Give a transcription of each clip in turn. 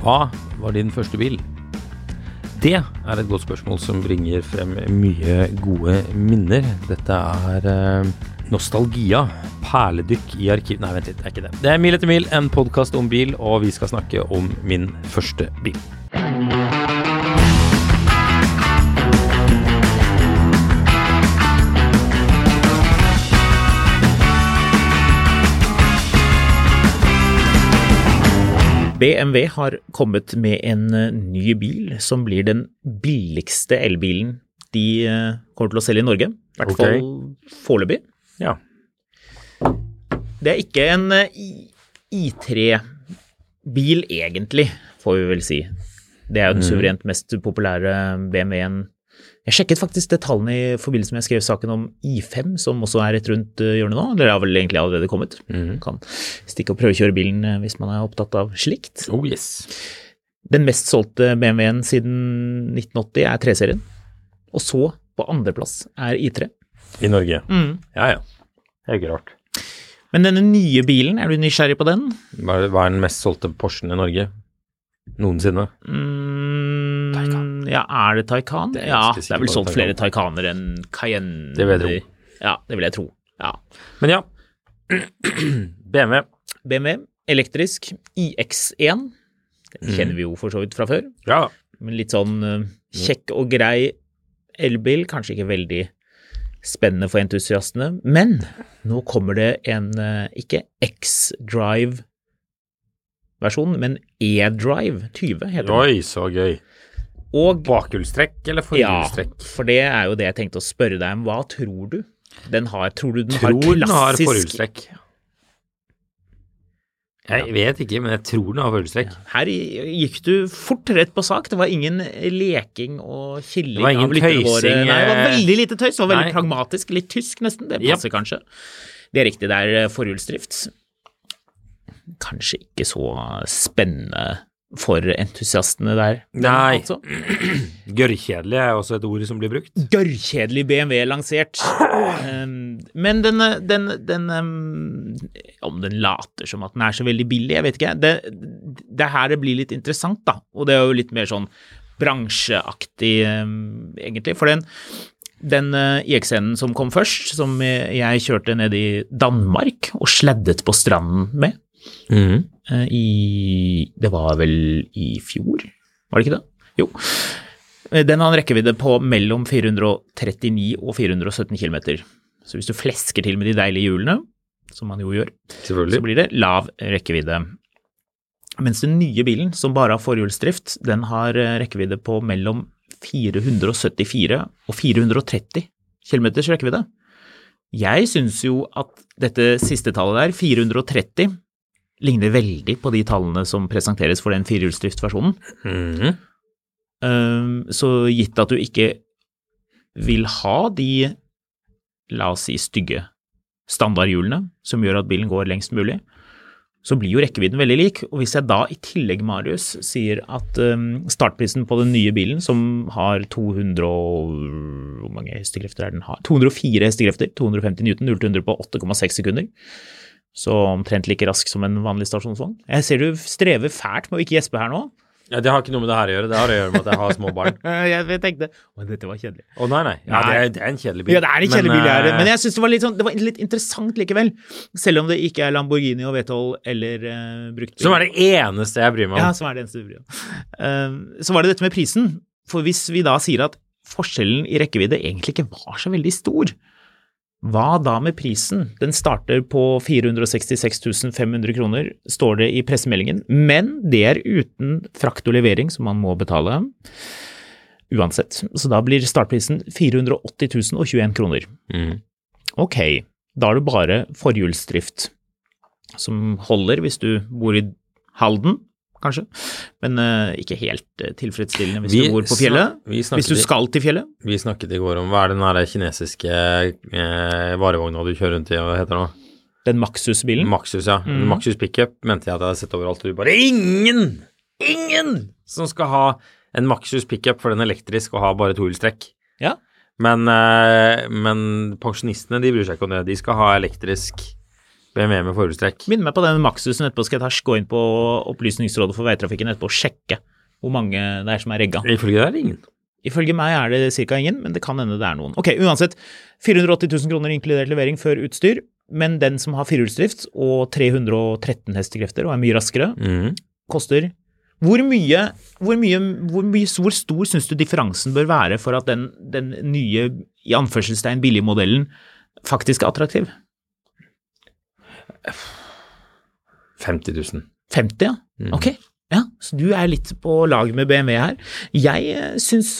Hva var din første bil? Det er et godt spørsmål som bringer frem mye gode minner. Dette er eh, nostalgia. Perledykk i arkiv... Nei, vent litt, det er ikke det. Det er Mil etter mil, en podkast om bil, og vi skal snakke om min første bil. BMW har kommet med en eh, ny bil som blir den billigste elbilen de eh, kommer til å selge i Norge. I hvert Ok. fall foreløpig. Ja. Det er ikke en eh, I3-bil egentlig, får vi vel si. Det er jo den suverent mest populære BMW-en. Jeg sjekket faktisk detaljene i forbindelse med jeg skrev saken om I5, som også er rett rundt eh, hjørnet nå. Eller det har vel egentlig allerede kommet. Kan stikke og prøvekjøre bilen eh, hvis man er opptatt av slikt. Oh yes. Den mest solgte BMW-en siden 1980 er 3-serien. Og så, på andreplass, er I3. I Norge. Ja ja. Det er ikke rart. Men denne nye bilen, er du nysgjerrig på den? Hva er, den mest solgte Porschen i Norge noensinne? Mm. Ja, er det Taycan? Det er ja, det er vel solgt flere Taycaner enn Cayenne. Det vil jeg tro. Ja, det vil jeg tro. Ja. Men ja. BMW. BMW, elektrisk, iX1. Den kjenner vi jo for så vidt fra før. Ja. Men litt sånn eh, kjekk og grei elbil, kanskje ikke veldig spennende for entusiastene. Men nå kommer det en eh, ikke X-Drive-versjon, men E-Drive 20 heter den. Oi, så gøy. Og Bakhjulstrekk eller ja, for det er jo det jeg tenkte å spørre deg om. Hva tror du? Den har, tror du den tror har den har klassisk forhjulstrekk. Jeg vet ikke, men jeg tror den har forhjulstrekk. Her gikk du fort rett på sak. Det var ingen leking og killing Det var ingen av tøysing, Nei, det var eh, veldig lite tøys. Det var veldig nei. pragmatisk. Litt tysk, nesten. Det passer passer kanskje. Det er riktig, det er eh, forhjulsdrift. Kanskje ikke så spennende for entusiastene der. Nei. Altså, Gørrkjedelig er også et ord som blir brukt. Gørrkjedelig BMW lansert. Um, men den, den, den um, Om den later som at den er så veldig billig, jeg vet ikke. Det, det er her det blir litt interessant, da. Og det er jo litt mer sånn bransjeaktig, um, egentlig. For den, den uh, IX-en som kom først, som jeg kjørte ned i Danmark og sladdet på stranden med Mhm. Eh, i Det var vel i fjor, var det ikke det? Jo. Eh, Den har en rekkevidde på mellom 439 og 417 km. Så hvis du flesker til med de deilige hjulene, som man jo gjør, så blir det lav rekkevidde. Mens den nye bilen, som bare har forhjulsdrift, den har eh, rekkevidde på mellom 474 og 430 km rekkevidde. Jeg syns jo at dette siste tallet der, 430, ligner veldig på de tallene som presenteres for den firehjulsdriftversjonen. Mhm. Um, så gitt at du ikke vil ha de, la oss si, stygge standardhjulene som gjør at bilen går lengst mulig, så blir jo rekkevidden veldig lik. Og hvis jeg da i tillegg, Marius, sier at um, startprisen på den nye bilen, som har 200 og Hvor mange hestekrefter er den har? 204 hestekrefter, 250 newton, 0 til 100 på 8,6 sekunder. Så omtrent like rask som en vanlig stasjonsvogn. Jeg ser du strever fælt med å ikke gjespe her nå. Ja, det har ikke noe med det her å gjøre. Det har å gjøre med at jeg har små barn. Jeg tenkte Å, dette var kjedelig. Å nei, nei. Ja, det, er, det er en kjedelig bil. Ja, det er en kjedelig bil, men, uh... eh, Men jeg syns det var litt sånn Det var litt interessant likevel. Selv om det ikke er Lamborghini og V12 eller uh, brukt bil. Som er det eneste jeg bryr meg om. Ja, som er det eneste du bryr deg om. Uh, så var det dette med prisen. For hvis vi da sier at forskjellen i rekkevidde egentlig ikke var så veldig stor, hva da med prisen? Den starter på 466 500 kroner, står det i pressemeldingen, men det er uten frakt og levering, som man må betale uansett. Så da blir startprisen 480 021 kroner. Mm. Ok, da er det bare forhjulsdrift som holder hvis du bor i Halden, kanskje, men uh, ikke helt eh, tilfredsstillende hvis Vi du bor på fjellet. vi Hvis du skal til fjellet. Vi snakket i går om hva er den der kinesiske eh, varevogna du kjører rundt i, hva heter den? Den Maxus-bilen. Maxus, ja. Mm. Maxus pickup mente jeg at jeg hadde sett overalt. Og du bare Ingen! Ingen som skal ha en Maxus pickup for den er elektrisk og har bare tohjulstrekk. Ja. Men, eh, men pensjonistene de bryr seg ikke om det. De skal ha elektrisk BMW med forhjulstrekk. Minn meg på den maksusen etterpå, skal jeg ta, gå inn på Opplysningsrådet for veitrafikken etterpå og sjekke hvor mange det er som er regga. Ifølge deg er det ingen. Ifølge meg er det ca. ingen, men det kan hende det er noen. Ok, uansett. 480 000 kroner inkludert levering før utstyr, men den som har firehjulsdrift og 313 hestekrefter og er mye raskere, mm. koster hvor mye, hvor mye, hvor mye, hvor stor syns du differansen bør være for at den, den nye, i anførselstegn, billige modellen faktisk er attraktiv? 50 000. 50, ja? Mm. Ok. Ja, så du er litt på lag med BMW her. Jeg eh, syns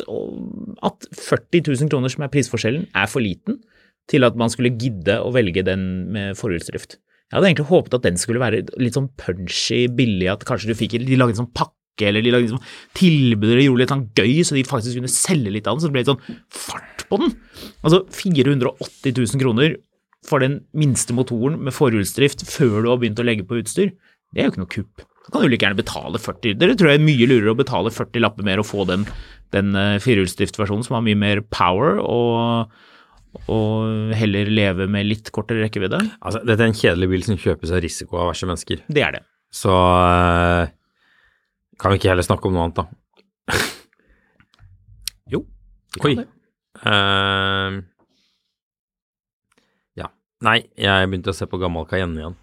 at 40 000 kroner, som er prisforskjellen, er for liten til at man skulle gidde å velge den med forhjulsdrift. Jeg hadde egentlig håpet at den skulle være litt sånn punchy, billig, at kanskje du fikk De lagde en sånn pakke, eller de lagde liksom tilbud eller gjorde litt sånn gøy, så de faktisk kunne selge litt av den, så det ble litt sånn fart på den. Altså 480 000 kroner for den minste motoren med forhjulsdrift før du har begynt å legge på utstyr, det er jo ikke noe kupp. Da kan du like gjerne betale 40 Dere tror jeg er mye lurere å betale 40 lapper mer og få den, den eh, firehjulsdriftversjonen som har mye mer power, og, og heller leve med litt kortere rekkevidde. Altså, dette er en kjedelig bil som kjøpes av risiko av verste mennesker. Det er det. Så eh, kan vi ikke heller snakke om noe annet, da. Jo. vi Oi. det. Ja. Nei, jeg begynte å se på gammel Cayenne igjen.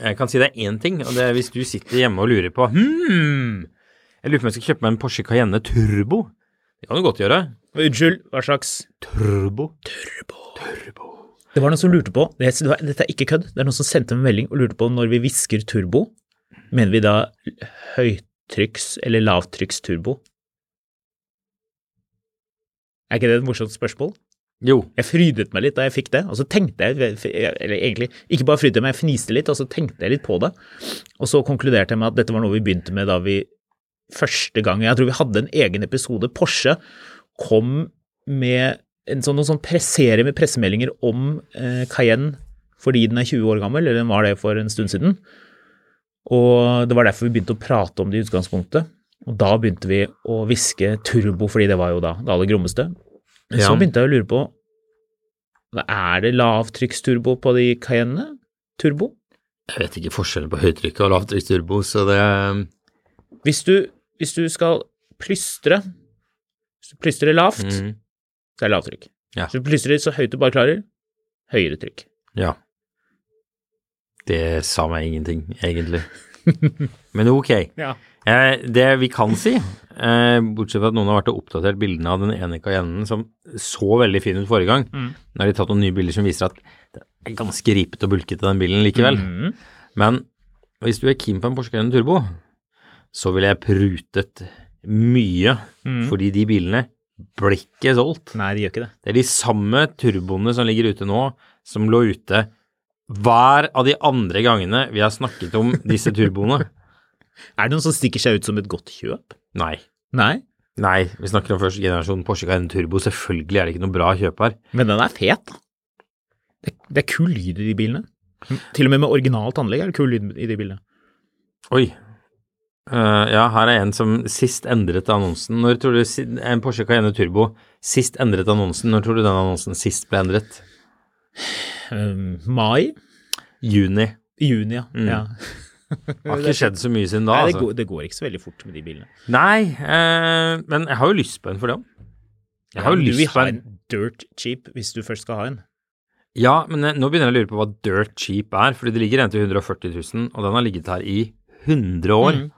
Jeg kan si det er én ting, og det er hvis du sitter hjemme og lurer på hmm, Jeg lurer på om jeg skal kjøpe meg en Porsche Cayenne Turbo. Det kan du godt gjøre. Unnskyld, hva slags Turbo. Turbo. Turbo. Det var noen som lurte på Dette er ikke kødd. Det er noen som sendte en melding og lurte på når vi hvisker turbo, mener vi da høytrykks- eller lavtrykksturbo? Er ikke det et morsomt spørsmål? Jo. Jeg frydet meg litt da jeg fikk det, og så tenkte jeg, eller egentlig ikke bare frydet meg, jeg fniste litt, og så tenkte jeg litt på det. Og så konkluderte jeg med at dette var noe vi begynte med da vi første gang Jeg tror vi hadde en egen episode. Porsche kom med en sånn, sånn presserie med pressemeldinger om eh, Cayenne fordi den er 20 år gammel, eller den var det for en stund siden. Og det var derfor vi begynte å prate om det i utgangspunktet. Og da begynte vi å hviske turbo, fordi det var jo da det aller grommeste. Men så begynte jeg å lure på Er det lavtrykksturbo på de Cayenne? Turbo? Jeg vet ikke forskjellen på høytrykk og lavtrykksturbo, så det Hvis du, hvis du skal plystre Hvis du plystrer lavt, mm, så er det lavtrykk. Ja. Hvis du plystrer så høyt du bare klarer, høyere trykk. Ja. Det sa meg ingenting, egentlig. Men ok. Ja. Eh, det vi kan si, eh, bortsett fra at noen har vært og oppdatert bildene av den ene Cayennen som så veldig fin ut forrige gang, Mm. nå har de tatt noen nye bilder som viser at det er ganske ripete og bulkete den bilen likevel. Mm. Men hvis du er keen på en Porsche Cayenne Turbo, så ville jeg prutet mye, mm. fordi de bilene blir ikke solgt. Nei, de gjør ikke det. Det er de samme turboene som ligger ute nå, som lå ute hver av de andre gangene vi har snakket om disse turboene. Er det noen som stikker seg ut som et godt kjøp? Nei. Nei, Nei, vi snakker om første generasjon Porsche Cayenne Turbo. Selvfølgelig er det ikke noe bra kjøp her. men den er fet, da. Det, det er kul lyd i de bilene. Til og med med originalt anlegg er det kul lyd i de bilene. Oi. Uh, ja, her er en som sist endret annonsen. Når tror du en Porsche Cayenne Turbo sist endret annonsen? Når tror du den annonsen sist ble endret? Um, mai? Juni. Juni, ja. Mm. ja. Det har ikke skjedd så mye siden da, Nei, det, altså. går, det går ikke så veldig fort med de bilene. Nei, eh, men jeg har jo lyst på en for det òg. Jeg har jo du vil lyst på ha en en dirt cheap hvis du først skal ha en. Ja, men jeg, nå begynner jeg å lure på hva dirt cheap er, fordi det ligger en til 140 000, og den har ligget her i 100 år. Mm.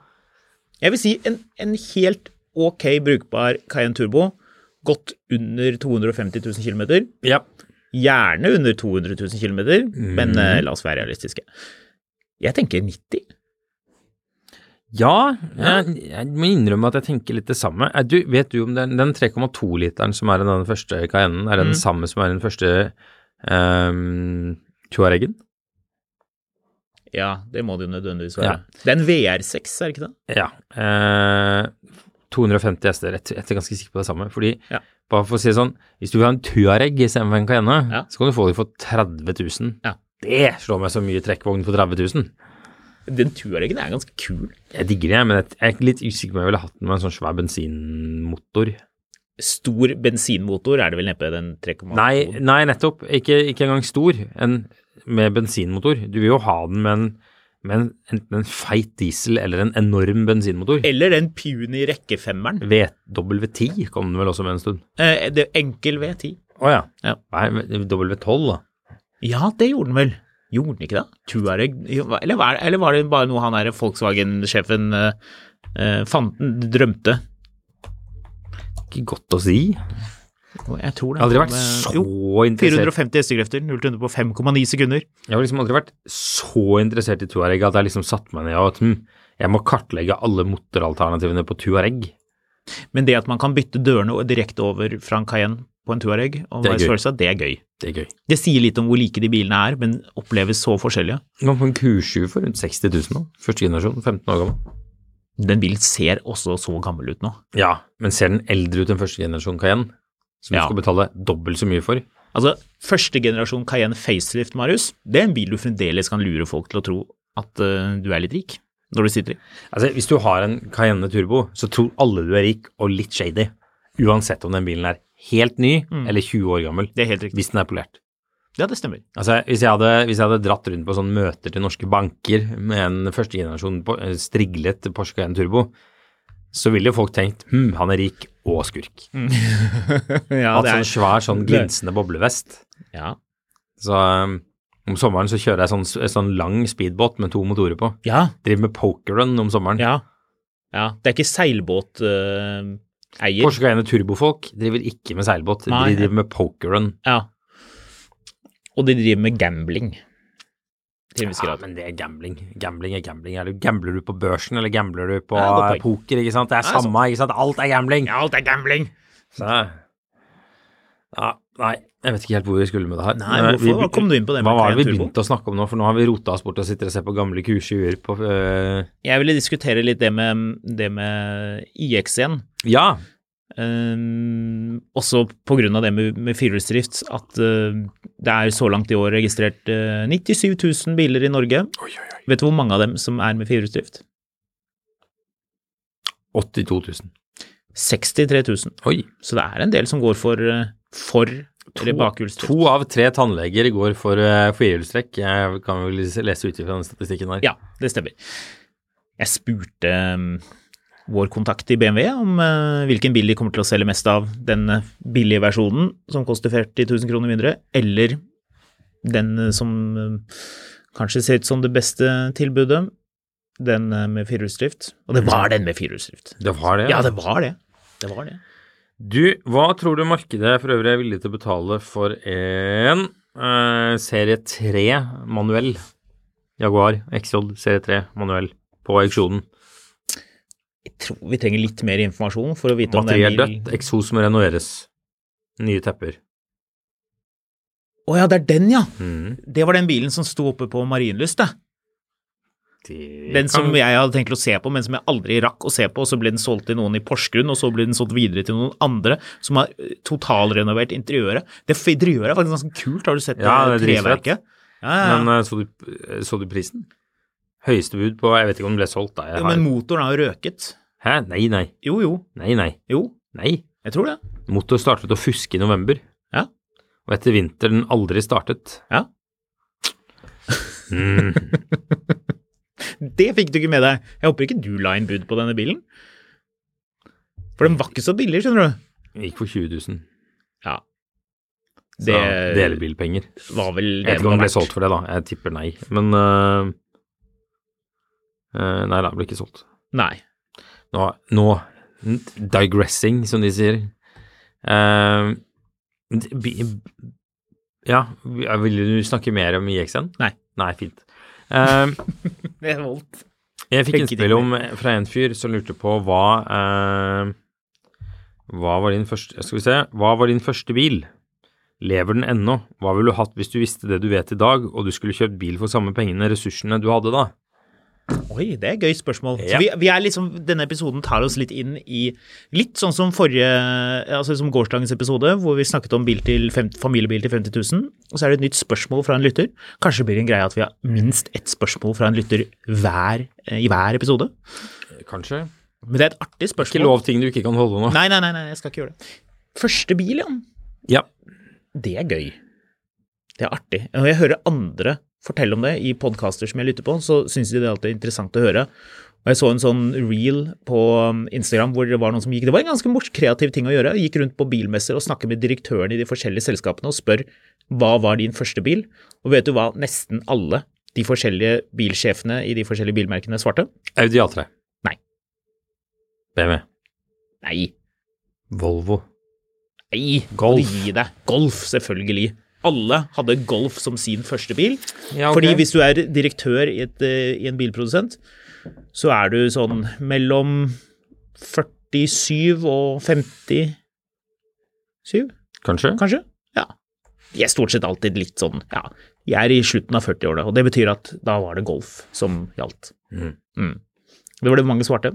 Jeg vil si en, en helt ok brukbar Cayenne Turbo, godt under 250 000 km. Ja. Gjerne under 200 000 km, Mm. men uh, la oss være realistiske. Jeg tenker 90. Ja, jeg, jeg må innrømme at jeg tenker litt det samme. Du, vet du om den, den 3,2-literen som er i den første Cayennen, er den Mm. samme som er i den første um, Tuaregen? Ja, det må det jo nødvendigvis være. Det er en VR6, er det ikke det? Ja. Eh, 250 hester, jeg, er ganske sikker på det samme. Fordi, Ja. bare for å si det sånn, hvis du vil ha en Tuareg istedenfor en Cayenne, Ja. så kan du få det for 30 000. Ja. Det slår meg så mye trekkvogn for 30 000. Den Tuaregen er ganske kul. Jeg digger det, men jeg er litt usikker på om jeg ville hatt den med en sånn svær bensinmotor. Stor bensinmotor er det vel neppe den 3,2? Nei, nei, nettopp. Ikke, ikke engang stor. En med bensinmotor. Du vil jo ha den med en, med en, enten en feit diesel eller en enorm bensinmotor. Eller den puny rekkefemmeren. VW10 kom den vel også med en stund. Eh, det enkel V10. Å ja. Ja. Nei, W12 da. Ja, det gjorde den vel. Gjorde den ikke det? Tuareg eller, var- eller var det bare noe han der Volkswagen-sjefen eh, eh, fant drømte? Ikke godt å si. Jeg tror det. Jeg har aldri vært så Jo, interessert 450 hestekrefter, 0 til 100 på 5,9 sekunder. Jeg har liksom aldri vært så interessert i Tuareg at jeg liksom satt meg ned og at hm, jeg må kartlegge alle motoralternativene på Tuareg. Men det at man kan bytte dørene direkte over fra en Cayenne på en Tuareg, og Det er det er gøy. Det er gøy. Det sier litt om hvor like de bilene er, men oppleves så forskjellige. Du kan få en Q7 for rundt 60 000 nå. Første generasjon, 15 år gammel. Den bilen ser også så gammel ut nå. Ja, men ser den eldre ut enn første generasjon Cayenne? Som Ja. du skal betale dobbelt så mye for? Altså, første generasjon Cayenne facelift, Marius, det er en bil du fremdeles kan lure folk til å tro at uh, du er litt rik når du sitter i. Altså, hvis du har en Cayenne Turbo, så tror alle du er rik og litt shady. Uansett om den bilen er helt ny eller 20 år gammel. Det er helt riktig. Hvis den er polert. Ja, det stemmer. Altså, hvis jeg, hadde, hvis jeg hadde dratt rundt på sånne møter til norske banker med en første generasjon på- eh, striglet Porsche Cayenne Turbo, så ville jo folk tenkt hm, han er rik og skurk. ja, Hatt sånn svær, sånn glinsende boblevest. ja. Så um, om sommeren så kjører jeg sånn, sånn lang speedbåt med to motorer på. ja, Driver med pokerrun om sommeren. ja. Ja, det er ikke seilbåteier. Porsche Cayenne Turbofolk driver ikke med seilbåt, Nei. de driver med pokerrun. ja. Og de driver med gambling. Til en viss Ja, men det er gambling. Gambling er gambling. Eller gambler du på børsen, eller gambler du på Ja, poker, ikke sant? Det er Ja, samme, ikke sant? Alt er gambling. Ja, alt er gambling! Så, ja, nei, jeg vet ikke helt hvor vi skulle med det her. Nei, hvorfor hvorfor? Hva kom du inn på det Hva var det vi Turbo? begynte å snakke om nå? For nå har vi rota oss bort og sitter og ser på gamle Q7-er på øh, Jeg ville diskutere litt det med, det med IX igjen. Ja, Um, også av det med, med firehjulsdrift, at uh, det er så langt i år registrert uh, 97 000 biler i Norge. Vet du hvor mange av dem som er med firehjulsdrift? 82 000. 63 000. Oi. Så det er en del som går for, uh, for eller bakhjulsdrift. To av tre tannleger går for uh, firehjulstrekk. Kan vel lese ut ifra den statistikken her. Ja, det stemmer. Jeg spurte um, vår kontakt i BMW om uh, hvilken bil de kommer til å selge mest av. Den uh, billige versjonen som koster 40 000 kroner mindre, eller den uh, som kanskje ser ut som det beste tilbudet. Den med firehjulsdrift. Og det var den med firehjulsdrift. Det var det? Ja, det var det. Det var det. Du, hva tror du markedet for øvrig er villig til å betale for en uh, serie 3 manuell Jaguar XJ serie 3 manuell på auksjonen? Jeg tror vi trenger litt mer informasjon for å vite om det er Materiell dødt, eksos må renoveres. Nye tepper. Å ja, det er den, ja! Mm. Det var den bilen som sto oppe på Marienlyst, det. De Den som kan- jeg hadde tenkt å se på, men som jeg aldri rakk å se på, og så ble den solgt til noen i Porsgrunn, og så ble den solgt videre til noen andre som har eh, totalrenovert interiøret. Det interiøret er faktisk ganske kult, har du sett Ja, det er treverket? Ja, ja, ja. Men eh, så du, så du prisen? Høyeste bud på Jeg vet ikke om den ble solgt, da. Jeg Jo, har- men motoren har jo røket. Hæ? Nei, nei. Jo, jo, Nei, nei. jo, Nei. jeg tror det. Motor startet å fuske i november. Ja. Og etter vinteren aldri startet. Ja. Mm. Det fikk du ikke med deg. Jeg håper ikke du la inn bud på denne bilen. For den var ikke så billig, skjønner du. Den Gikk for 20 000. Ja. Så Det delebilpenger. var vel Jeg vet ikke om den ble solgt for det, da. Jeg tipper nei. Men øh, øh, Nei det blir ikke solgt. Nei. Nå, nå Digressing, som de sier. Uh, ja, vil du snakke mer om IX-en? Nei. Nei, fint. Uh, Det voldt. Jeg fikk innspill om fra en fyr som lurte på hva uh, Hva var din første Skal vi se. Hva var din første bil? Lever den ennå? Hva ville du hatt hvis du visste det du vet i dag, og du skulle kjøpt bil for samme pengene, ressursene du hadde da? Oi, det er et gøy spørsmål. Ja. Vi, vi er liksom, Denne episoden tar oss litt inn i Litt sånn som forrige, altså som gårsdagens episode, hvor vi snakket om bil til 50, familiebil til 50 000. Og så er det et nytt spørsmål fra en lytter. Kanskje det blir en greie at vi har minst ett spørsmål fra en lytter hver, eh, i hver episode. Kanskje? Men det er et artig spørsmål. Ikke lov ting du ikke kan holde nå. Nei, nei, nei, nei, jeg skal ikke gjøre det. Første bil, Jan. Ja. Det er gøy. Det er artig. Når jeg hører andre fortelle om det i podkaster som jeg lytter på, så syns de det alltid er interessant å høre. Og Jeg så en sånn reel på um, Instagram hvor det var noen som gikk Det var en ganske mors kreativ ting å gjøre. Gikk rundt på bilmesser og snakket med direktøren i de forskjellige selskapene og spør hva var din første bil? Og vet du hva nesten alle de forskjellige bilsjefene i de forskjellige bilmerkene svarte? Audi A3. Nei. BMW. Nei. Volvo. Nei. Golf. Golf, selvfølgelig. Alle hadde Golf som sin første bil. Ja, okay. Fordi hvis du er direktør i, et, eh, i en bilprodusent, så er du sånn mellom 47 og 57, Kanskje? kanskje? Ja. De er stort sett alltid litt sånn, ja, jeg er i slutten av 40-årene, og det betyr at da var det Golf som gjaldt. Mm. Mm. Det var det mange svarte.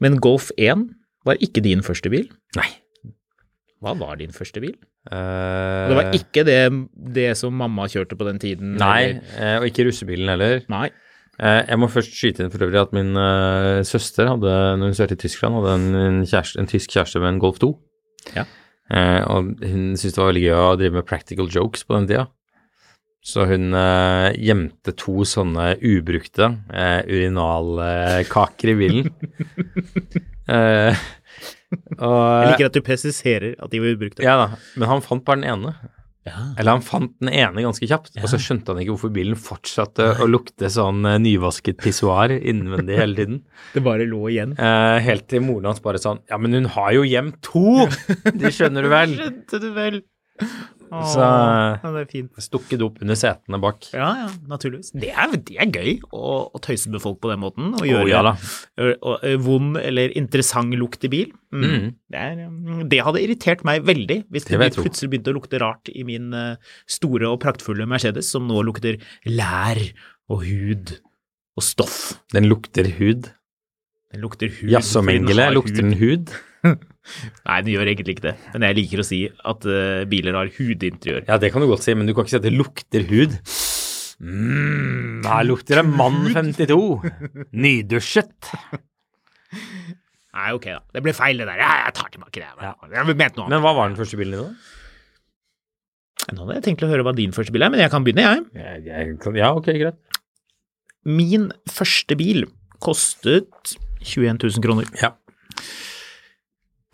Men Golf 1 var ikke din første bil. Nei. Hva var din første bil? Uh, Det var ikke det, det som mamma kjørte på den tiden? Nei, eller- eh, og ikke russebilen heller. Nei. Eh, jeg må først skyte inn for øvrig at min søster hadde, når hun studerte i Tyskland, hadde en, en, kjæreste, en tysk kjæreste med en Golf 2. Ja. Og hun syntes det var veldig gøy å drive med practical jokes på den tida. Så hun eh, gjemte to sånne ubrukte eh, urinalkaker i bilen. eh, Jeg liker at du presiserer at de var ubrukte. ja da, men han fant bare den ene. Ja. Eller han fant den ene ganske kjapt, og så skjønte han ikke hvorfor bilen fortsatte å lukte sånn eh, nyvasket pissoar innvendig hele tiden. Det bare lå igjen. Eh, helt til moren hans bare sånn Ja, men hun har jo hjem to! Det skjønner du vel? Skjønte du vel? Åh, Så- det er fint. Stukket opp under setene bak. Ja, ja, naturligvis. Det er, det er gøy å, å tøyse med folk på den måten. Og Å, gjøre ja da. og, vond eller interessant lukt i bil. Mm. Mm. Det, er, mm, det hadde irritert meg veldig hvis Det det, plutselig begynte å lukte rart i min store og praktfulle Mercedes, som nå lukter lær og hud og stoff. Den lukter hud. Den lukter hud. Jaså, Mengele, lukter den hud? Nei, den gjør egentlig ikke det. Men jeg liker å si at uh, biler har hudinteriør. Ja, det kan du godt si, men du kan ikke si at det lukter hud. mm, her lukter det mann 52. Nydusjet. Nei, ok da. Det ble feil det der. Ja, jeg tar tilbake det. Ja. Jeg mente noe annet. Men hva var den første bilen din, da? Nå hadde jeg tenkt å høre hva din første bil er, men jeg kan begynne, jeg. Jeg, jeg, kan- ja, ok, greit. Min første bil kostet 21 000 kroner. Ja.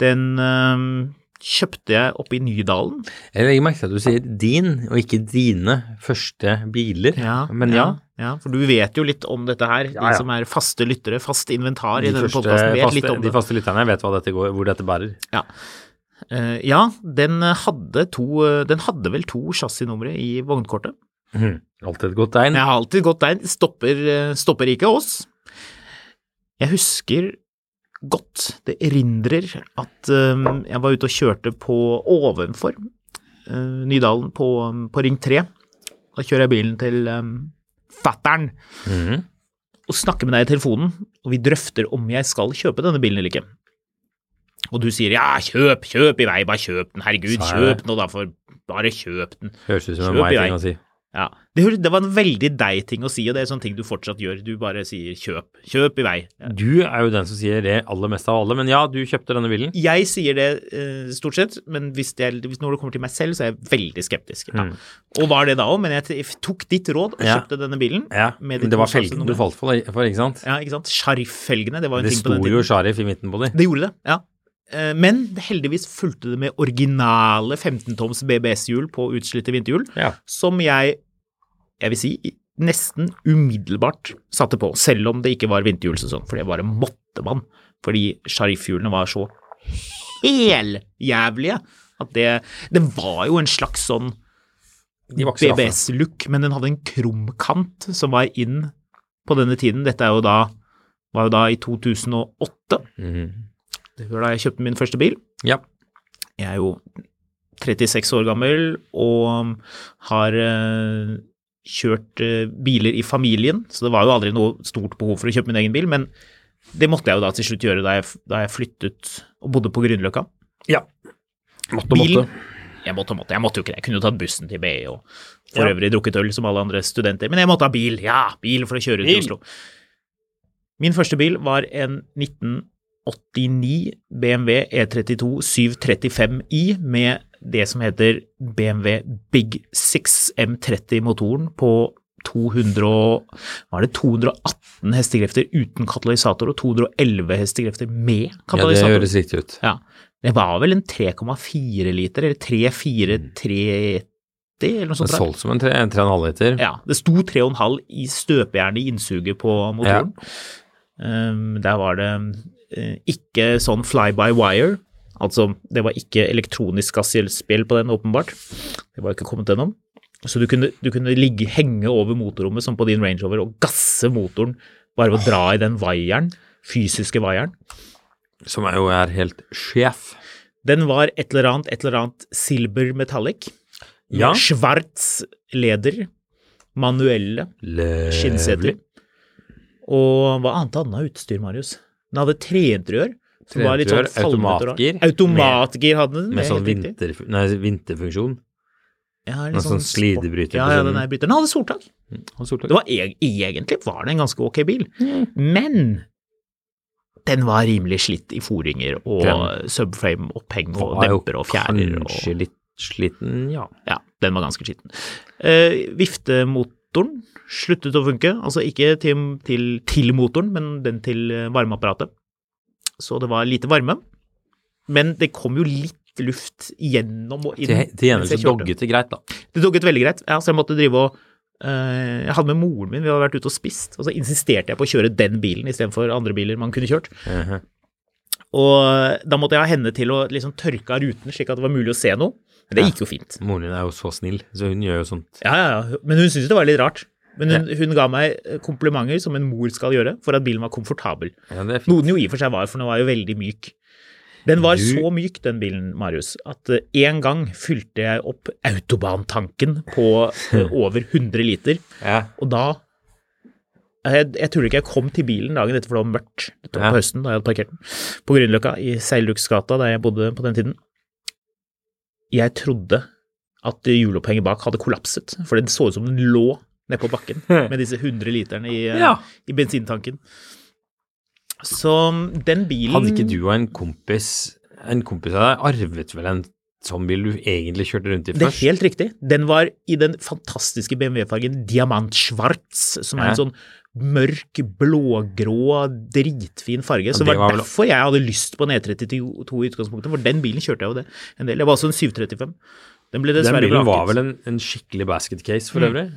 Den øhm, kjøpte jeg oppe i Nydalen. Jeg legger merke til at du sier din, og ikke dine første biler. Men ja. ja. For du vet jo litt om dette her. Ja, ja. De som er faste lyttere, fast inventar De, i denne podkasten, vet faste, litt om de faste lytterne vet dette går, hvor dette bærer. Eh, ja, den hadde to Den hadde vel to chassisnumre i vognkortet. Mm, Alltid et godt tegn. Har alltid godt tegn. Stopper, eh, stopper ikke oss. Jeg husker godt, det erindrer, at eh, jeg var ute og kjørte på ovenfor eh, Nydalen på, på Ring 3. Da kjører jeg bilen til um, fattern -hmm. og snakker med deg i telefonen, og vi drøfter om jeg skal kjøpe denne bilen eller ikke. Og du sier ja, kjøp, kjøp i vei, bare kjøp den, herregud, kjøp nå da, for bare kjøp den. Høres ut som en Kjøp i meg vei. ting å si. Ja, det, det var en veldig deg ting å si, og det er sånne ting du fortsatt gjør. Du bare sier kjøp, kjøp i vei. Du er jo den som sier det aller mest av alle, men ja, du kjøpte denne bilen. Jeg sier det eh, stort sett, men hvis det, hvis når det kommer til meg selv, så er jeg veldig skeptisk. Ja. Mm. Og var det da òg, men jeg tok ditt råd og kjøpte denne bilen. Ja, Med men det var felgen du falt for, for ikke sant? Ja, ikke sant? Sharif-felgene, det var en Det ting på sto jo tiden. Sharif i midten på dem. Det gjorde det, ja. Eh, Men heldigvis fulgte det med originale 15-toms BBS-hjul på utslitte vinterhjul, Ja. som jeg, jeg vil si, nesten umiddelbart satte på, selv om det ikke var vinterhjulsesong, for det bare måtte man, fordi Sharif-hjulene var så heljævlige at det, det var jo en slags sånn straffe. BBS-look, men den hadde en krumkant som var inn på denne tiden. Dette er jo da, var jo da i 2008. Mhm. Det var da jeg kjøpte min første bil. Ja. Jeg er jo 36 år gammel og har eh, kjørt eh, biler i familien, så det var jo aldri noe stort behov for å kjøpe min egen bil, men det måtte jeg jo da til slutt gjøre da jeg, da jeg flyttet og bodde på Grünerløkka. ja. Måtte og måtte. Jeg måtte og måtte, jeg måtte jo ikke det, jeg kunne jo tatt bussen til BI og for Ja. øvrig drukket øl som alle andre studenter, men jeg måtte ha bil, ja, bil for å kjøre ut Bil. Oslo. Min første bil var en 1989 BMW E32 735i med det som heter BMW Big 6 M30-motoren på 200, var det 218 hestekrefter uten katalysator og 211 hestekrefter med katalysator. Ja, det høres riktig ut. Ja, det var vel en 3,4 liter, eller 3,430, eller noe Det sånt. er solgt som en 3,5 liter. Ja, det sto 3,5 i støpejernet i innsuget på motoren. Um, der var det ikke sånn fly by wire, altså det var ikke elektronisk gasspjell på den, åpenbart. Det var ikke kommet gjennom. Så du kunne, du kunne ligge, henge over motorrommet som på din Range Rover og gasse motoren bare ved å dra i den vaieren, fysiske vaieren. Som er jo er helt sjef. Den var et eller annet, et eller annet silver metallic. Ja. Schwarz leder. Manuelle skinnseter. Og hva annet annet utstyr, Marius? Den hadde tredrør. Som var litt sånn automatgir. Automatgir hadde den. Med er sånn vinter, nei, vinterfunksjon. Ja, litt sånn, sånn slidebryter Ja, ja, den er bryter. Den hadde soltak. Det var egentlig var det en ganske ok bil, men den var rimelig slitt i foringer og Den subframe-oppheng og demper og fjærer. Og, Kanskje litt sliten, ja. ja, den var ganske skitten. Uh, viftemotoren sluttet å funke, altså ikke til, til, til motoren, men den til eh, varmeapparatet. Så det var lite varme, men det kom jo litt luft gjennom og inn. Til, til gjengjeld så dogget det greit, da. Det dogget veldig greit, ja, så jeg måtte drive og eh, Jeg hadde med moren min, vi hadde vært ute og spist, og så insisterte jeg på å kjøre den bilen istedenfor andre biler man kunne kjørt. Mhm. Og da måtte jeg ha henne til å liksom tørke av ruten, slik at det var mulig å se noe. Men det Ja. gikk jo fint. Moren din er jo så snill, så hun gjør jo sånt. Ja, ja, ja. Men hun syntes det var litt rart. Men hun, hun ga meg komplimenter som en mor skal gjøre, for at bilen var komfortabel. Ja. Noe den jo i og for seg var, for den var jo veldig myk. Den var Du- så myk, den bilen, Marius, at eh, en gang fylte jeg opp autobantanken på eh, over 100 liter. Ja. Og da Jeg, jeg tror ikke jeg kom til bilen dagen etter, for det var mørkt det Ja. på høsten da jeg hadde parkert den, på Grünerløkka i Seilduksgata, der jeg bodde på den tiden. Jeg trodde at hjulopphenget bak hadde kollapset, for det så ut som den lå nede på bakken med disse 100 literne i, eh, Ja. i bensintanken. Så den bilen Hadde ikke du og en kompis En kompis av deg arvet vel en sånn bil du egentlig kjørte rundt i først? Det er helt riktig. Den var i den fantastiske BMW-fargen Diamant Schwarz, som er en sånn mørk, blågrå, dritfin farge. Så det det var var derfor jeg hadde lyst på en E32 i utgangspunktet, for den bilen kjørte jeg jo det en del. Jeg var også en 735. Den ble Den dessverre bilen var vel en, en skikkelig basket case for Mm.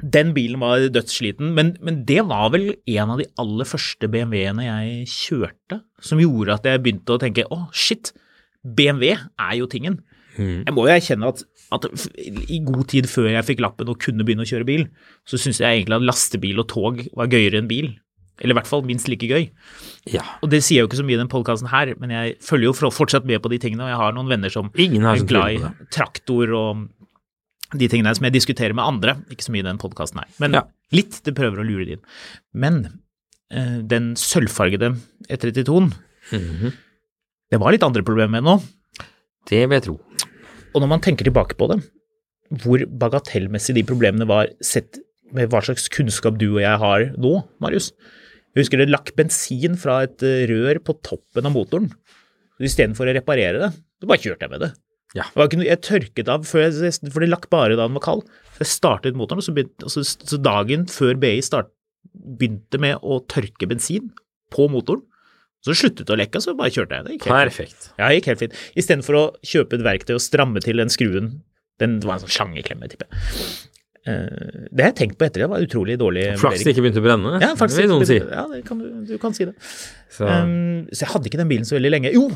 Den bilen var dødssliten, men, men det var vel en av de aller første BMW-ene jeg kjørte, som gjorde at jeg begynte å tenke å, shit, BMW er jo tingen. Mm. Jeg må jo erkjenne at, at i god tid før jeg fikk lappen og kunne begynne å kjøre bil, så syntes jeg egentlig at lastebil og tog var gøyere enn bil. Eller i hvert fall minst like gøy. Ja. Og det sier jeg jo ikke så mye i den podkasten her, men jeg følger jo fortsatt med på de tingene, og jeg har noen venner som Ingen her er glad i traktor og de tingene som jeg diskuterer med andre. Ikke så mye i den podkasten her, men Ja. litt. Det prøver å lure det inn. Men uh, den sølvfargede E32-en, Mhm. det var litt andre problemer med nå. Det vil jeg tro. Og når man tenker tilbake på det, hvor bagatellmessig de problemene var sett med hva slags kunnskap du og jeg har nå, Marius. Jeg husker det lakk bensin fra et eh, rør på toppen av motoren. Istedenfor å reparere det, så bare kjørte jeg med det. Ja. Noe, jeg tørket av, før jeg, for det lakk bare da den var kald. Så jeg startet motoren, og så, begynte, altså, så dagen før BI start, begynte med å tørke bensin på motoren, så sluttet det å lekke, så bare kjørte jeg. Det gikk helt. Perfekt. Ja, det gikk helt fint. Istedenfor å kjøpe et verktøy og stramme til den skruen. Den var en sånn slangeklemme, tipper jeg. Uh, det har jeg tenkt på etter, det var utrolig dårlig Flaks det ikke begynte å brenne, Ja, faktisk. det vil noen si. Ja, det kan du, du kan si det. Så, Um, så jeg hadde ikke den bilen så veldig lenge. Jo,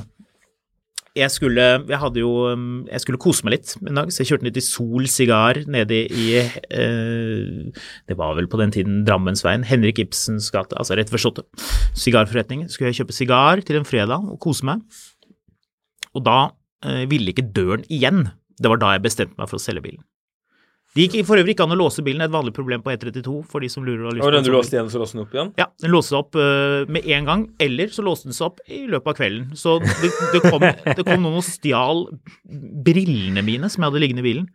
jeg skulle, jeg hadde jo, um, jeg skulle kose meg litt en dag, så jeg kjørte ned til Sol Sigar nede i eh, Det var vel på den tiden Drammensveien, Henrik Ibsens gate, altså rett ved Slottet. Sigarforretning. Skulle jeg kjøpe sigar til en fredag og kose meg. Og da eh, ville ikke døren igjen. Det var da jeg bestemte meg for å selge bilen. Det gikk for øvrig ikke an å låse bilen, et vanlig problem på E32 for de som lurer og har lyst du låste igjen, så låste den opp igjen? Ja, den låste seg opp uh, med en gang, eller så låste den seg opp i løpet av kvelden. Så det, det, kom, det kom noen og stjal brillene mine som jeg hadde liggende i bilen.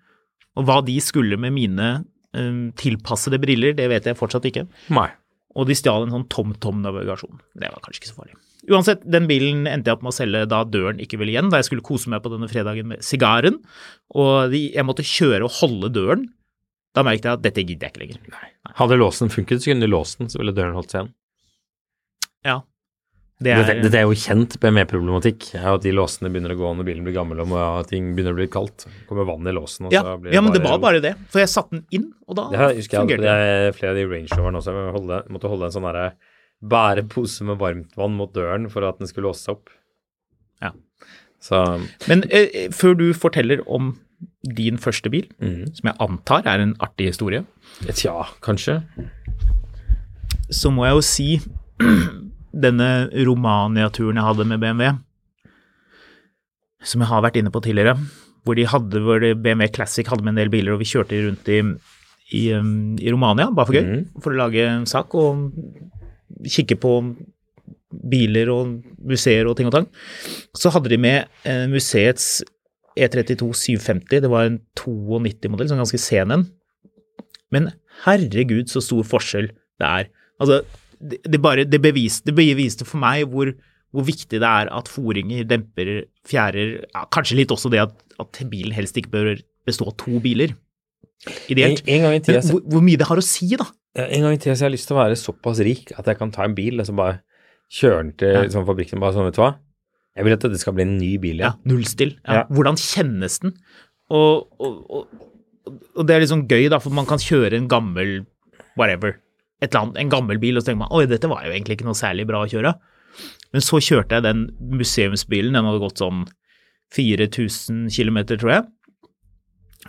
Og hva de skulle med mine um, tilpassede briller, det vet jeg fortsatt ikke. Nei. Og de stjal en sånn TomTom-navigasjon. Det var kanskje ikke så farlig. Uansett, den bilen endte jeg opp med å selge da døren ikke ville igjen, da jeg skulle kose meg på denne fredagen med sigaren, og jeg måtte kjøre og holde døren. Da merket jeg at dette gidder jeg ikke lenger. Hadde låsen funket, så kunne du låst den, så ville døren holdt seg igjen. Ja. Det er, Dette, dette er jo kjent BMW-problematikk. er At de låsene begynner å gå når bilen blir gammel og må- ting begynner å bli kaldt. Det kommer vann i låsen, og ja, så blir det ja, men det var bare det. For jeg satte den inn, og da Det her husker jeg fungerte det er flere av de Range Roverne også. Jeg holde, måtte holde en sånn derre bærepose med varmtvann mot døren for at den skulle låse opp. Ja. Så Men eh, før du forteller om din første bil, mm. som jeg antar er en artig historie, Tja, kanskje. så må jeg jo si denne Romania-turen jeg hadde med BMW, som jeg har vært inne på tidligere, hvor, de hadde, hvor BMW Classic hadde med en del biler, og vi kjørte rundt i, i, um, i Romania, bare for gøy, mm. for å lage en sak og kikke på biler og museer og ting og tang. Så hadde de med eh, museets E32 750, det var en 92-modell, sånn ganske sen en. Men herregud, så stor forskjell det er. Altså, det, det bare det beviste, det beviste for meg hvor, hvor viktig det er at foringer, demper, fjærer ja, Kanskje litt også det at, at bilen helst ikke bør bestå av to biler. En, Ideelt. en gang i tida hvor, hvor mye det har å si, da. En gang i tida så har jeg lyst til å være såpass rik at jeg kan ta en bil og så bare kjøre den til Ja. sånn fabrikken bare sånn, vet du hva. Jeg vil at det skal bli en ny bil Ja, igjen. nullstill. Ja. Ja. Hvordan kjennes den? Og, og, og, og det er litt sånn gøy, da, for man kan kjøre en gammel whatever, et eller annet, en gammel bil, og så tenker man oi, dette var jo egentlig ikke noe særlig bra å kjøre. Men så kjørte jeg den museumsbilen, den hadde gått sånn 4000 km, tror jeg.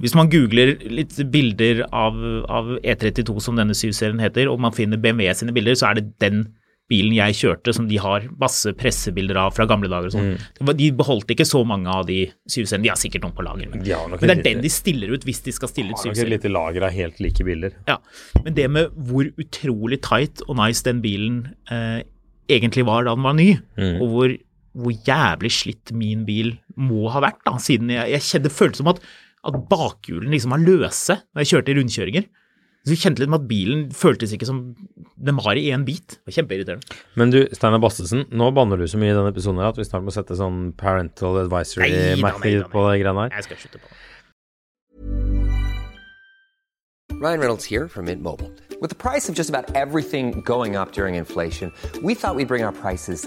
Hvis man googler litt bilder av, av E32 som denne 7-serien heter, og man finner BMW sine bilder, så er det den bilen jeg kjørte som de har masse pressebilder av fra gamle dager og sånn. Det De beholdt ikke så mange av de 7-seriene, de har sikkert noen på lager. Men, De men det et er den de stiller ut hvis de skal stille ut har nok et 7-serier. lite lager av helt like biler. Ja, men det med hvor utrolig tight og nice den bilen eh, egentlig var da den var ny, Mm. og hvor, hvor jævlig slitt min bil må ha vært, da, siden jeg, jeg kjente, det som at, at bakhjulene liksom var løse når jeg kjørte i rundkjøringer. Så jeg kjente litt med at bilen føltes ikke som den var i én bit. Det var kjempeirriterende. Men du, Steinar Bastesen, nå banner du så mye i denne episoden her at vi snart må sette sånn parental advisory-merker på de greiene her. Jeg skal slutte på det. Ryan Reynolds here from Mint Mobile. With the price of just about everything going up during inflation, we thought we'd bring our prices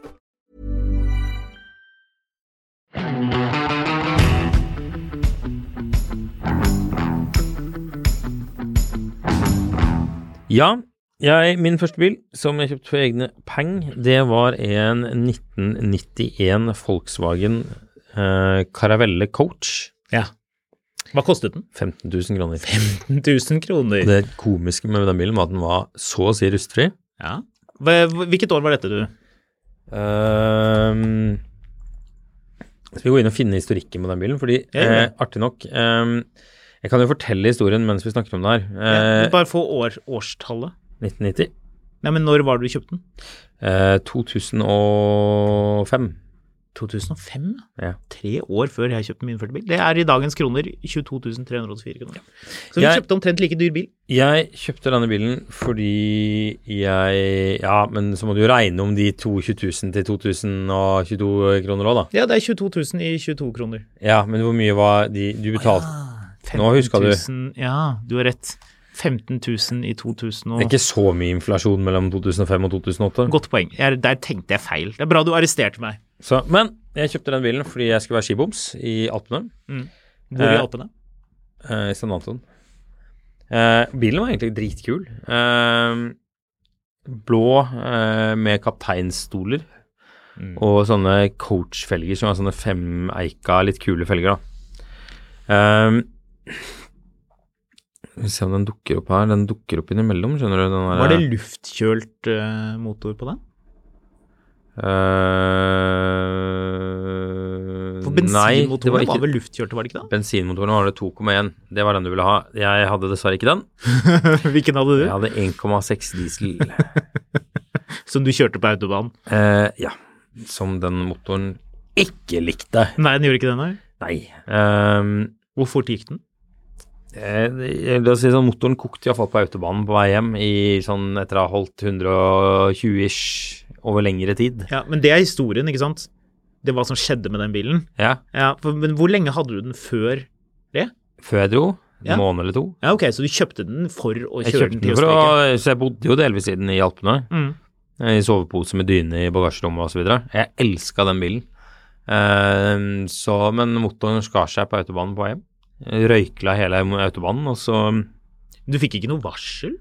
Ja, jeg, min første bil som jeg kjøpte for egne penger, det var en 1991 Volkswagen eh, Caravelle Coach. Ja. Hva kostet den? 15 000 kroner. 15 000 kroner. Det komiske med den bilen var at den var så å si rustfri. Ja. Hvilket år var dette, du? Um, skal vi gå inn og finne historikken med den bilen? Fordi, Ja, ja. eh, artig nok ehm, Jeg kan jo fortelle historien mens vi snakker om det her. Ja, Eh, bare få år, årstallet. 1990. Nei, men når var det du kjøpte den? Eh, 2005. 2005? Ja. Tre år før jeg kjøpte min første bil. Det er i dagens kroner 22 384 kroner. Så du Jeg- kjøpte omtrent like dyr bil. Jeg kjøpte denne bilen fordi jeg Ja, men så må du jo regne om de to 20 000 til 2022 kroner òg, da. Ja, det er 22 000 i 22 kroner. Ja, men hvor mye var de du betalte? Nå huska du. 15 000 Ja, du har rett. 15 000 i 2000 og Det er ikke så mye inflasjon mellom 2005 og 2008. Godt poeng. Jeg, der tenkte jeg feil. Det er bra du arresterte meg. Så, men jeg kjøpte den bilen fordi jeg skulle være skiboms i Alpene. Hvor i Eh, Alpene? eh, I San Anton. Eh, bilen var egentlig dritkul. Eh, blå eh, med kapteinstoler. Og sånne coachfelger som var sånne femeika, litt kule felger, da. Skal vi se om den dukker opp her. Den dukker opp innimellom, skjønner du. Var det luftkjølt uh, motor på den? Uh, For bensinmotorene var ikke- var vel luftkjørte, var det ikke Bensinmotoren var det 2,1. Det var den du ville ha. Jeg hadde dessverre ikke den. Hvilken hadde du? Jeg hadde 1,6 diesel. Som du kjørte på autobanen? Uh, ja. Som den motoren ikke likte. Nei, den gjorde ikke det, nei. Nei. Ehm, Hvor fort gikk den? Eh, jeg vil si sånn, motoren kokte iallfall på autobanen på vei hjem i sånn etter å ha holdt 120-ish over lengre tid. Ja, Men det er historien, ikke sant? Det var hva som skjedde med den bilen. Ja. Ja, for, Men hvor lenge hadde du den før det? Før jeg dro. En Ja. måned eller to. Ja, ok, Så du kjøpte den for å kjøre den til Østerrike? Så jeg bodde jo delvis i den i Alpene. Mm. I sovepose med dyne i bagasjerommet osv. Jeg elska den bilen. Ehm, så, men motoren skar seg på autobanen på vei hjem. Røykla hele autobanen, og så Du fikk ikke noe varsel?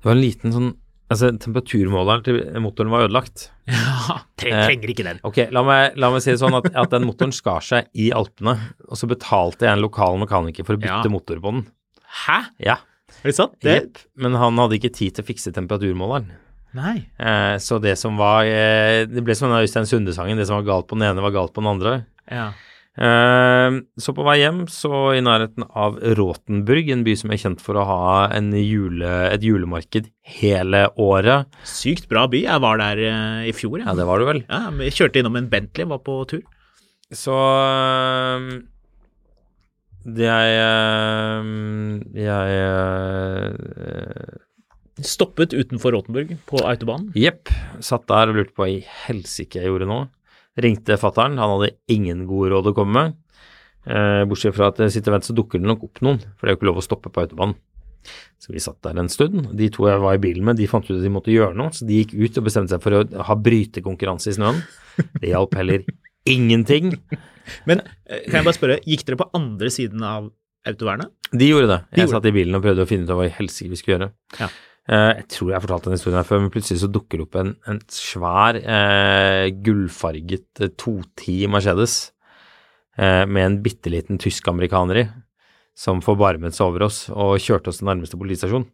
Det var en liten sånn Altså, temperaturmåleren til motoren var ødelagt. Ja, Eh, trenger ikke den. Ok, la meg, la meg si det sånn at, at den motoren skar seg i Alpene, og så betalte jeg en lokal mekaniker for å bytte Ja. motor på den. Hæ? Ja, Er det sant? Det, jepp. Men han hadde ikke tid til å fikse temperaturmåleren. Nei. Eh, så det som var eh, Det ble som den Øystein Sunde-sangen. Det som var galt på den ene, var galt på den andre. Ja. Eh, så på vei hjem, så i nærheten av Rotenburg, en by som er kjent for å ha en jule, et julemarked hele året. Sykt bra by. Jeg var der eh, i fjor. Ja, det var du vel. Ja, jeg kjørte innom en Bentley, var på tur. Så det jeg Jeg øh, Stoppet utenfor Rotenburg på autobanen. Jepp. Satt der og lurte på hva i helsike jeg gjorde nå. Ringte fattern. Han hadde ingen gode råd å komme med. Eh, bortsett fra at sitter og venter, så dukker det nok opp noen. For det er jo ikke lov å stoppe på autobanen. Så vi satt der en stund. De to jeg var i bilen med, de fant ut at de måtte gjøre noe, så de gikk ut og bestemte seg for å ha brytekonkurranse i snøen. Det hjalp heller ingenting. Men eh, kan jeg bare spørre, gikk dere på andre siden av autovernet? De gjorde det. De Jeg gjorde satt i bilen og prøvde å finne ut av hva i helsike vi skulle gjøre. Ja. Eh, jeg tror jeg har fortalt den historien her før, men plutselig så dukker det opp en, en svær eh, gullfarget eh, 210 Mercedes eh, med en bitte liten tysk-amerikaner i, som forbarmet seg over oss og kjørte oss til nærmeste politistasjon.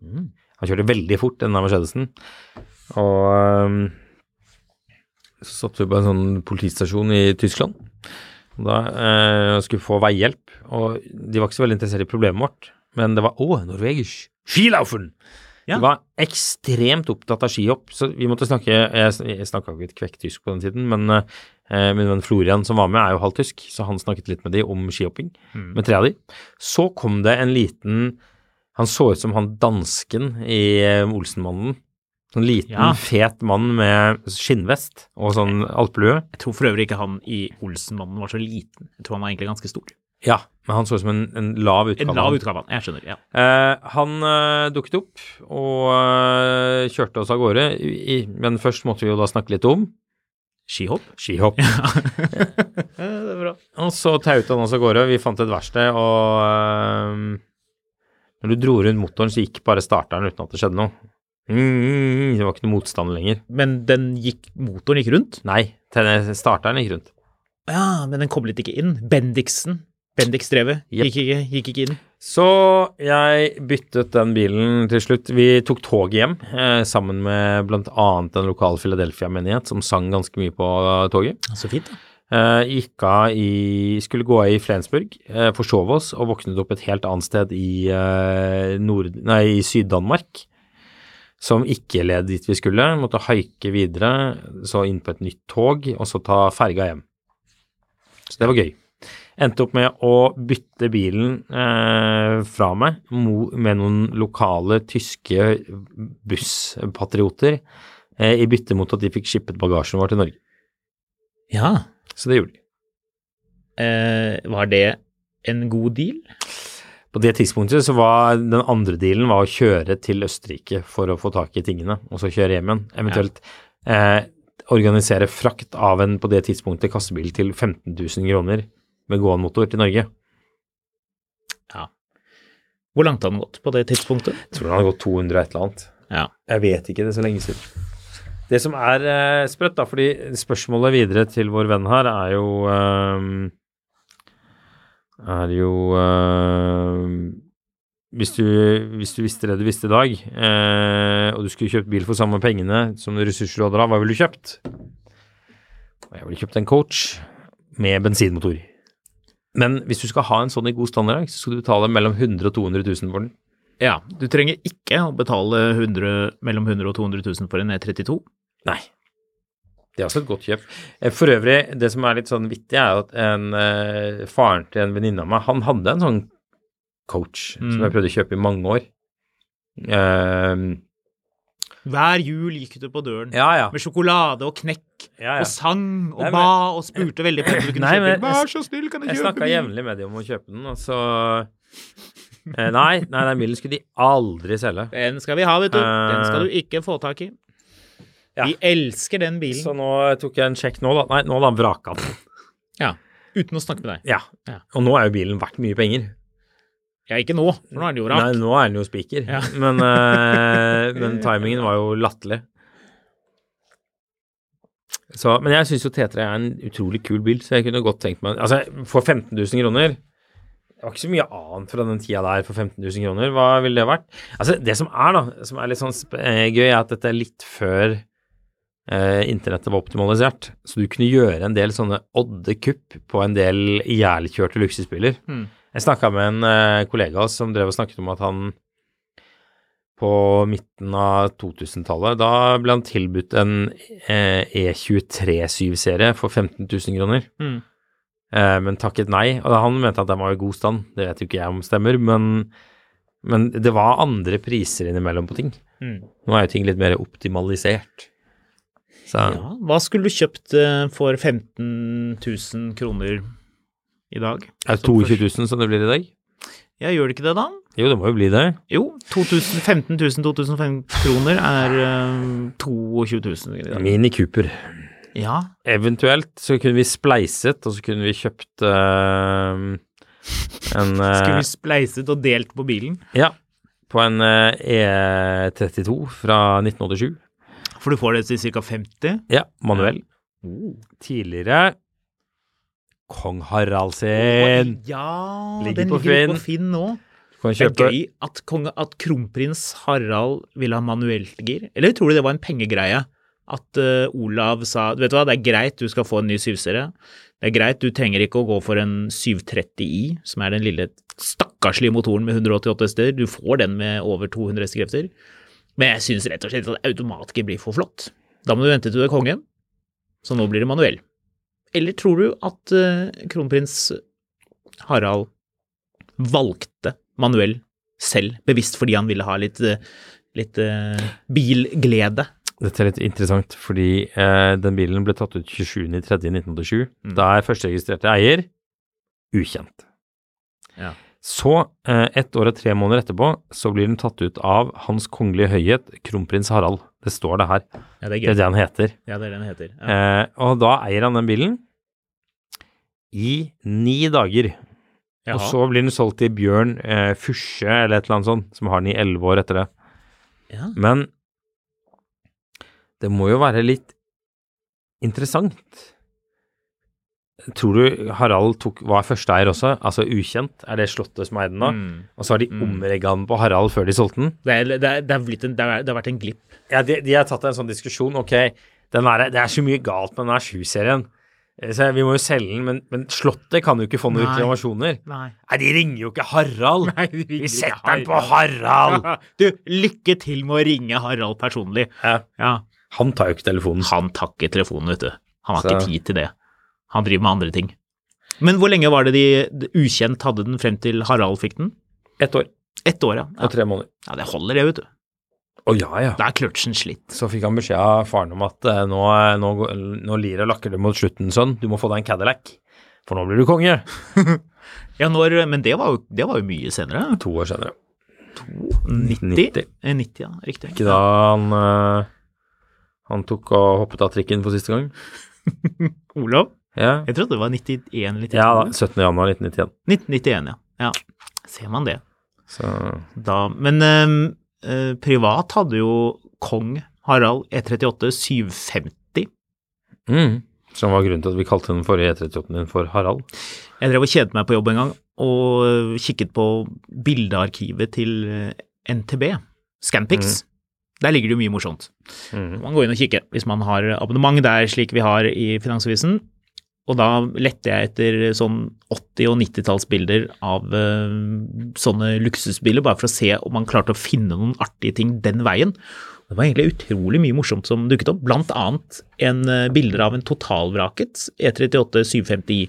Han kjørte veldig fort, denne Mercedesen. Og eh, så satt vi på en sånn politistasjon i Tyskland. Og Da eh, skulle vi få veihjelp, og de var ikke så veldig interessert i problemet vårt. Men det var å, norvegisk! skilaufen! Ja. De var ekstremt opptatt av skihopp, så vi måtte snakke Jeg, jeg snakka ikke et kvekk tysk på den tiden, men eh, min venn Florian som var med, er jo halvtysk, så han snakket litt med de om skihopping, med tre av de. Så kom det en liten Han så ut som han dansken i eh, Olsenmannen. Sånn liten, Ja. fet mann med skinnvest og sånn alpelue. Jeg tror for øvrig ikke han i Olsenmannen var så liten. Jeg tror han var egentlig ganske stor. Ja, men han så ut som en, en lav utgave. En lav utgave, jeg skjønner. ja. Eh, han eh, dukket opp og eh, kjørte oss av gårde, i, men først måtte vi jo da snakke litt om Skihopp? skihopp. Ja, det er bra. Og så tauet han oss av gårde. Vi fant et verksted, og eh, når du dro rundt motoren, så gikk bare starteren uten at det skjedde noe. Mm, mm, mm, det var ikke noe motstand lenger. Men den gikk, motoren gikk rundt? Nei, starteren gikk rundt. Ja, men den koblet ikke inn. Bendiksen. Bendix-drevet Jep. gikk, ikke, gikk ikke inn. Så jeg byttet den bilen til slutt. Vi tok toget hjem eh, sammen med bl.a. en lokal Philadelphia-menighet som sang ganske mye på eh, toget. Så fint, da. Eh, gikk av i Skulle gå av i Flensburg, eh, forsov oss og våknet opp et helt annet sted i, eh, nord, nei, i Syd-Danmark. Som ikke led dit vi skulle. Måtte haike videre, så inn på et nytt tog, og så ta ferga hjem. Så det var gøy. Endte opp med å bytte bilen eh, fra meg med noen lokale tyske busspatrioter eh, i bytte mot at de fikk shippet bagasjen vår til Norge. Ja. Så det gjorde de. Eh, var det en god deal? På det tidspunktet så var den andre dealen var å kjøre til Østerrike for å få tak i tingene, og så kjøre hjem igjen. Eventuelt eh, organisere frakt av en på det tidspunktet kassebil til 15 000 kroner med gående motor til Norge. Ja. Hvor langt har den gått på det tidspunktet? Jeg tror den har gått 200 og et eller annet. Ja. Jeg vet ikke, det er så lenge siden. Det som er eh, sprøtt, da, fordi spørsmålet videre til vår venn her er jo eh, Er jo eh, hvis, du, hvis du visste det du visste i dag, eh, og du skulle kjøpt bil for samme pengene som ressursråder da, hva ville du kjøpt? Jeg ville kjøpt en coach med bensinmotor. Men hvis du skal ha en sånn i god standard, så skal du betale mellom 100 og 200 000 for den. Ja, du trenger ikke å betale 100, mellom 100 og 200 000 for en E32. Nei. Det er også et godt kjøp. Eh, For øvrig, det som er litt sånn vittig, er at en, eh, faren til en venninne av meg, han hadde en sånn coach som jeg prøvde å kjøpe i mange år. Eh, Hver jul gikk du på døren ja, ja. med sjokolade og knekk ja, og sang og Nei, men- ba og spurte veldig pent om du kunne Nei, kjøpe den. Vær jeg- så snill, kan jeg Jeg kjøpe snakka jevnlig med dem om å kjøpe den, og så eh, Nei, nei, den bilen skulle de aldri selge. Den skal vi ha, vet du. Den skal Eh, du ikke få tak i. Ja. Vi elsker den bilen. Så nå tok jeg en sjekk nå, da. Nei, nå da vraka den. Ja. Uten å snakke med deg. Ja. Ja. Og nå er jo bilen verdt mye penger. Ja, ikke nå, for nå er den jo Nei, nå er den jo spiker. Ja. Men, uh, men timingen var jo latterlig. Så, men jeg syns jo T3 er en utrolig kul bil, så jeg kunne godt tenkt meg Altså, for 15 000 kroner Det var ikke så mye annet fra den tida der for 15 000 kroner. Hva ville det vært? Altså, det som er, da, som er litt sånn eh, gøy, er at dette er litt før eh, internettet var optimalisert. Så du kunne gjøre en del sånne odde kupp på en del ihjelkjørte luksusbiler. Mm. Jeg snakka med en eh, kollega av oss som drev og snakket om at han på midten av 2000-tallet, da ble han tilbudt en eh, E23 7-serie for 15 000 kroner. Mm. Eh, men takket nei. Og han mente at den var i god stand. Det vet jo ikke jeg om stemmer, men, men det var andre priser innimellom på ting. Mm. Nå er jo ting litt mer optimalisert. Så Ja, hva skulle du kjøpt eh, for 15 000 kroner i dag? er det 22 000 som det blir i dag? Ja, gjør det ikke det, da? Jo, det må jo bli det. Jo, 2000, 15 000 2005 kroner er øh, 22 000 i dag. Mini Cooper. Ja, Eventuelt så kunne vi spleiset, og så kunne vi kjøpt øh, en øh, skulle vi spleiset og delt på bilen? Ja, på en øh, E32 fra 1987. For du får det til ca. 50? Ja, manuell. Tidligere Kong Harald sin. Ja, Ligger den på ligger Finn. på Finn nå. Det er gøy at, konge, at kronprins Harald ville ha manuelt gir. Eller tror du det var en pengegreie? At uh, Olav sa vet du hva, det er greit, du skal få en ny 7-serie. Det er greit, du trenger ikke å gå for en 730i, som er den lille stakkarslige motoren med 188 hester. Du får den med over 200 hestekrefter. Men jeg syns rett og slett at automatgir blir for flott. Da må du vente til du er konge. Så nå blir det manuell. Eller tror du at eh, kronprins Harald valgte manuell selv, bevisst fordi han ville ha litt, eh, litt eh, bilglede? Dette er litt interessant, fordi eh, den bilen ble tatt ut 27.3.1987. Da er førsteregistrerte eier ukjent. Ja. Så, eh, ett år og tre måneder etterpå, så blir den tatt ut av Hans Kongelige Høyhet, kronprins Harald. Det står det her. Ja, det er Det er det han heter. Ja, det er det han heter. Ja. Eh, og da eier han den bilen i ni dager. Og så blir den solgt til Bjørn eh, Fusje eller et eller annet sånt, som har den i elleve år etter det. Ja. Men det må jo være litt interessant. Tror du Harald tok, var førsteeier også? Altså ukjent? Er det Slottet som eide den nå? Mm. Og så har de omregga den på Harald før de solgte den? Det, er, det, er, det, er blitt en, det, er, det har vært en glipp. Ja, de, de har tatt en sånn diskusjon. Ok, den er, det er så mye galt med den her sju-serien. Eh, vi må jo selge den, men, men Slottet kan jo ikke få noen reklamasjoner. Nei. Nei, de ringer jo ikke Harald! Nei, de vi ikke setter den på Harald! Du, lykke til med å ringe Harald personlig. Ja, Ja. han tar jo ikke telefonen. Han tar ikke telefonen, vet du. Han har Så- ikke tid til det. Han driver med andre ting. Men hvor lenge var det de, ukjent hadde den frem til Harald fikk den? Ett år Ett år, ja. og tre måneder. Ja, det holder det, vet du. Å ja, ja. Da er kløtsjen slitt. Så fikk han beskjed av faren om at eh, nå, nå, nå lir og lakker det mot slutten, sønn. Du må få deg en Cadillac. For nå blir du konge. Ja, når, men det var, jo, det var jo mye senere. To år senere. 90? 90. Eh, 90, ja. Riktig. Ikke da han eh, Han tok og hoppet av trikken for siste gang? Olav? Ja. Jeg trodde det var 91 eller 92. Ja da. 17. januar 1991. 1991, ja. ja. Ser man det. Så Da, men ehm, eh, privat hadde jo kong Harald E E38 750. mm. Som var grunnen til at vi kalte den forrige E38 din for Harald. Jeg drev og kjedet meg på jobb en gang og eh, kikket på bildearkivet til eh, NTB, Scanpix. Der ligger det jo mye morsomt. Mm. Man går inn og kikker hvis man har abonnement der, slik vi har i Finansavisen. Og da lette jeg etter sånn 80- og 90-tallsbilder av uh, sånne luksusbiler, bare for å se om man klarte å finne noen artige ting den veien. Det var egentlig utrolig mye morsomt som dukket opp, blant annet en uh, bilder av en totalvraket E E38 750i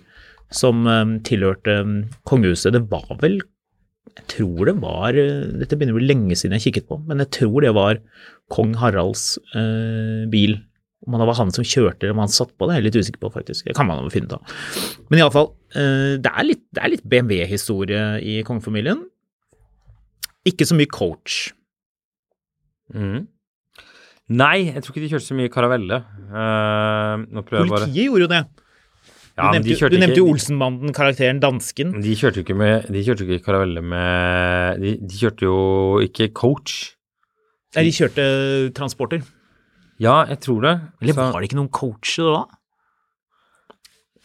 som uh, tilhørte um, kongehuset. Det var vel jeg tror det var Dette begynner å bli lenge siden jeg kikket på, men jeg tror det var kong Haralds bil. Om det var han som kjørte eller om han satt på det, er jeg litt usikker på, faktisk. Det kan man jo finne ut av. Men iallfall, eh, det er litt, det er litt BMW-historie i kongefamilien. Ikke så mye coach. Mm. Nei, jeg tror ikke de kjørte så mye karavelle. Uh, prøver jeg bare Politiet gjorde jo det. Du Ja, men nevnte, de jo- kjørte du nevnte jo Olsenbanden, karakteren dansken. De kjørte jo ikke med De kjørte ikke karavelle med de, de kjørte jo ikke coach. Nei, de kjørte transporter. Ja, jeg tror det. Eller var det ikke noen coacher da?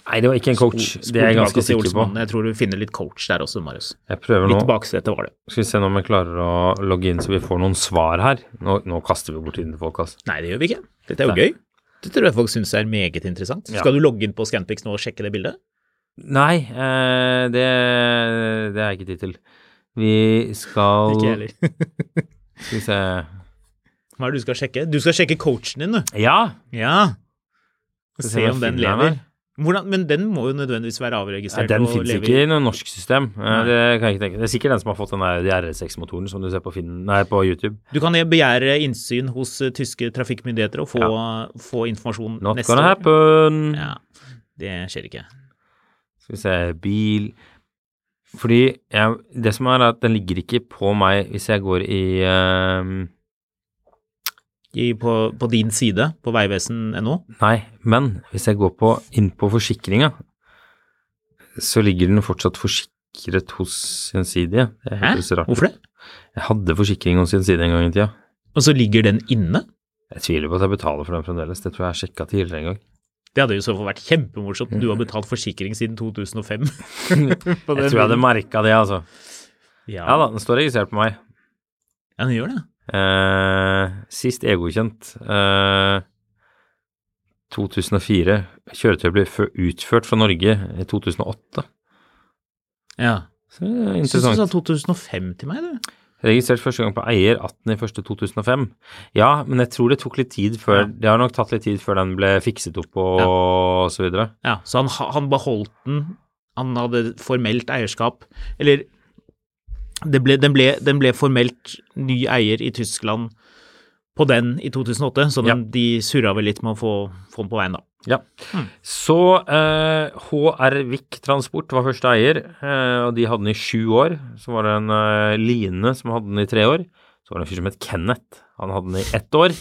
Nei, det var ikke en coach. Spol- Det er jeg ganske sikker på. Jeg tror du finner litt coach der også, Marius. Jeg prøver nå. Litt baksete var det. Skal vi se om jeg klarer å logge inn så vi får noen svar her. Nå, nå kaster vi bort tiden til folk, altså. Nei, det gjør vi ikke. Dette er jo Nei. gøy. Det tror jeg folk syns er meget interessant. Ja. Skal du logge inn på Scanpix nå og sjekke det bildet? Nei, eh, det, det er jeg ikke tid til. Vi skal Ikke jeg heller. Skal vi se Hva er det du skal sjekke? Du skal sjekke coachen din, du. Ja! Ja. Og Se om den lever. Hvordan, men den må jo nødvendigvis være avregistrert. avregistrert den fins ikke i noe norsk system. Eh. Det kan jeg ikke tenke. Det er sikkert den som har fått den der de RS6-motoren som du ser på, Finn, nei, på YouTube. Du kan begjære innsyn hos eh, tyske trafikkmyndigheter og få, få informasjon Not neste gonna år. happen. Ja, det skjer ikke. Skal vi se Bil Fordi jeg, det som er, at den ligger ikke på meg hvis jeg går i ehm, I, på, på din side, på veivesen.no. Nei, men hvis jeg går på, inn på forsikringa, så ligger den fortsatt forsikret hos Gjensidige. Hæ? rart. Hvorfor det? Jeg hadde forsikring hos Gjensidige en gang i tida. Og så ligger den inne? Jeg tviler på at jeg betaler for den fremdeles. Det tror jeg jeg sjekka tidligere en gang. Det hadde jo så fall vært kjempemorsomt. Du har betalt forsikring siden 2005. På Jeg tror jeg hadde merka det, altså. ja. Ja da, den står registrert på meg. ja, den gjør det. Eh, sist EU-godkjent. Eh, 2004. Kjøretøy ble utført fra Norge i 2008. Ja. Så det er syns du sa 2005 til meg, du. Registrert første gang på eier 18.01.2005. Ja, men jeg tror det tok litt tid før Ja. Det har nok tatt litt tid før den ble fikset opp og, så videre. Ja, så han, han beholdt den. Han hadde formelt eierskap. Eller ble, den, ble, den ble formelt ny eier i Tyskland på den i 2008, så den, de surra vel litt med å få, få den på veien, da. Ja. Så eh, HR Vik Transport var første eier, eh, og de hadde den i sju år. Så var det en eh, Line som hadde den i tre år. Så var det en fyr som het Kenneth. Han hadde den i ett år.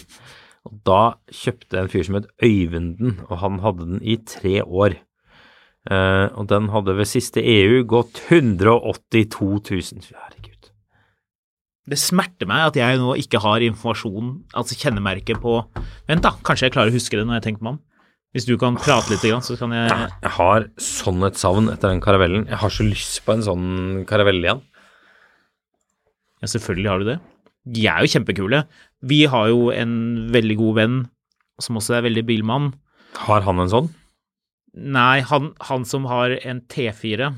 Og da kjøpte en fyr som het Øyvinden, og han hadde den i tre år. Eh, og den hadde ved siste EU gått 182 000. Herregud. Det smerter meg at jeg nå ikke har informasjon, altså kjennemerke på Vent, da, kanskje jeg klarer å huske det når jeg tenker meg om. Hvis du kan prate litt, så kan jeg Jeg har sånn et savn etter den karavellen. Jeg har så lyst på en sånn karavell igjen. Ja, selvfølgelig har du det. De er jo kjempekule. Vi har jo en veldig god venn som også er veldig bilmann. Har han en sånn? Nei, han, han som har en T4.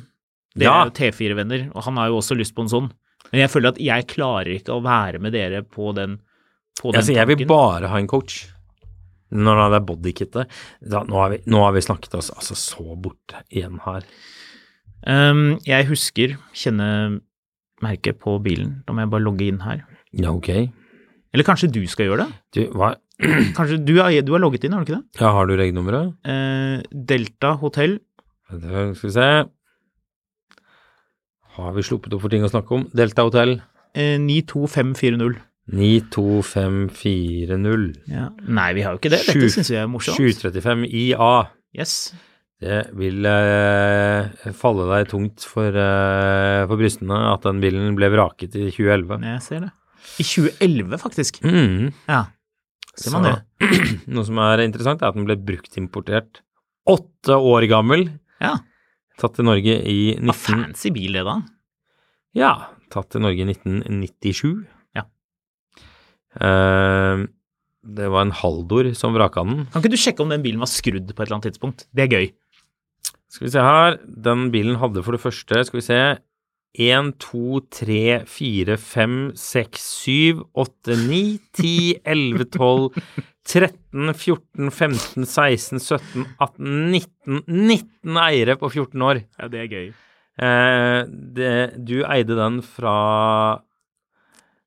Det Ja. er jo T4-venner, og han har jo også lyst på en sånn. Men jeg føler at jeg klarer ikke å være med dere på den, på den Altså, jeg vil bare ha en coach. Når det er bodykittet. Nå, har vi, nå har vi snakket oss altså så bort igjen her. Um, jeg husker kjennemerket på bilen. Da må jeg bare logge inn her. Ja, ok. Eller kanskje du skal gjøre det? Du, hva Kanskje Du har, du har logget inn, har du ikke det? Ja, har du regnummeret? Eh, Delta hotell. Det Skal vi se. Har vi sluppet opp for ting å snakke om? Delta hotell. Eh, 92540. 92540. Ja. Nei, vi har jo ikke det. Dette syns vi er morsomt. 735 IA. Yes. Det vil eh, falle deg tungt for, eh, for brystene at den bilen ble vraket i 2011. Jeg ser det. I 2011, faktisk. Mm. Ja. Så- det? Noe som er interessant, er at den ble bruktimportert åtte år gammel. Ja. Tatt til Norge i Hva 19... fancy bil det, da? Ja, tatt til Norge i 1997. Ja. Uh, det var en Haldor som vraka den. Kan ikke du sjekke om den bilen var skrudd på et eller annet tidspunkt? Det er gøy. Skal vi se her. Den bilen hadde for det første, skal vi se 1, 2, 3, 4, 5, 6, 7, 8, 9, 10, 11, 12, 13, 14, 15, 16, 17, 18, 19 19 eiere på 14 år. Ja, det er gøy. Eh, det, du eide den fra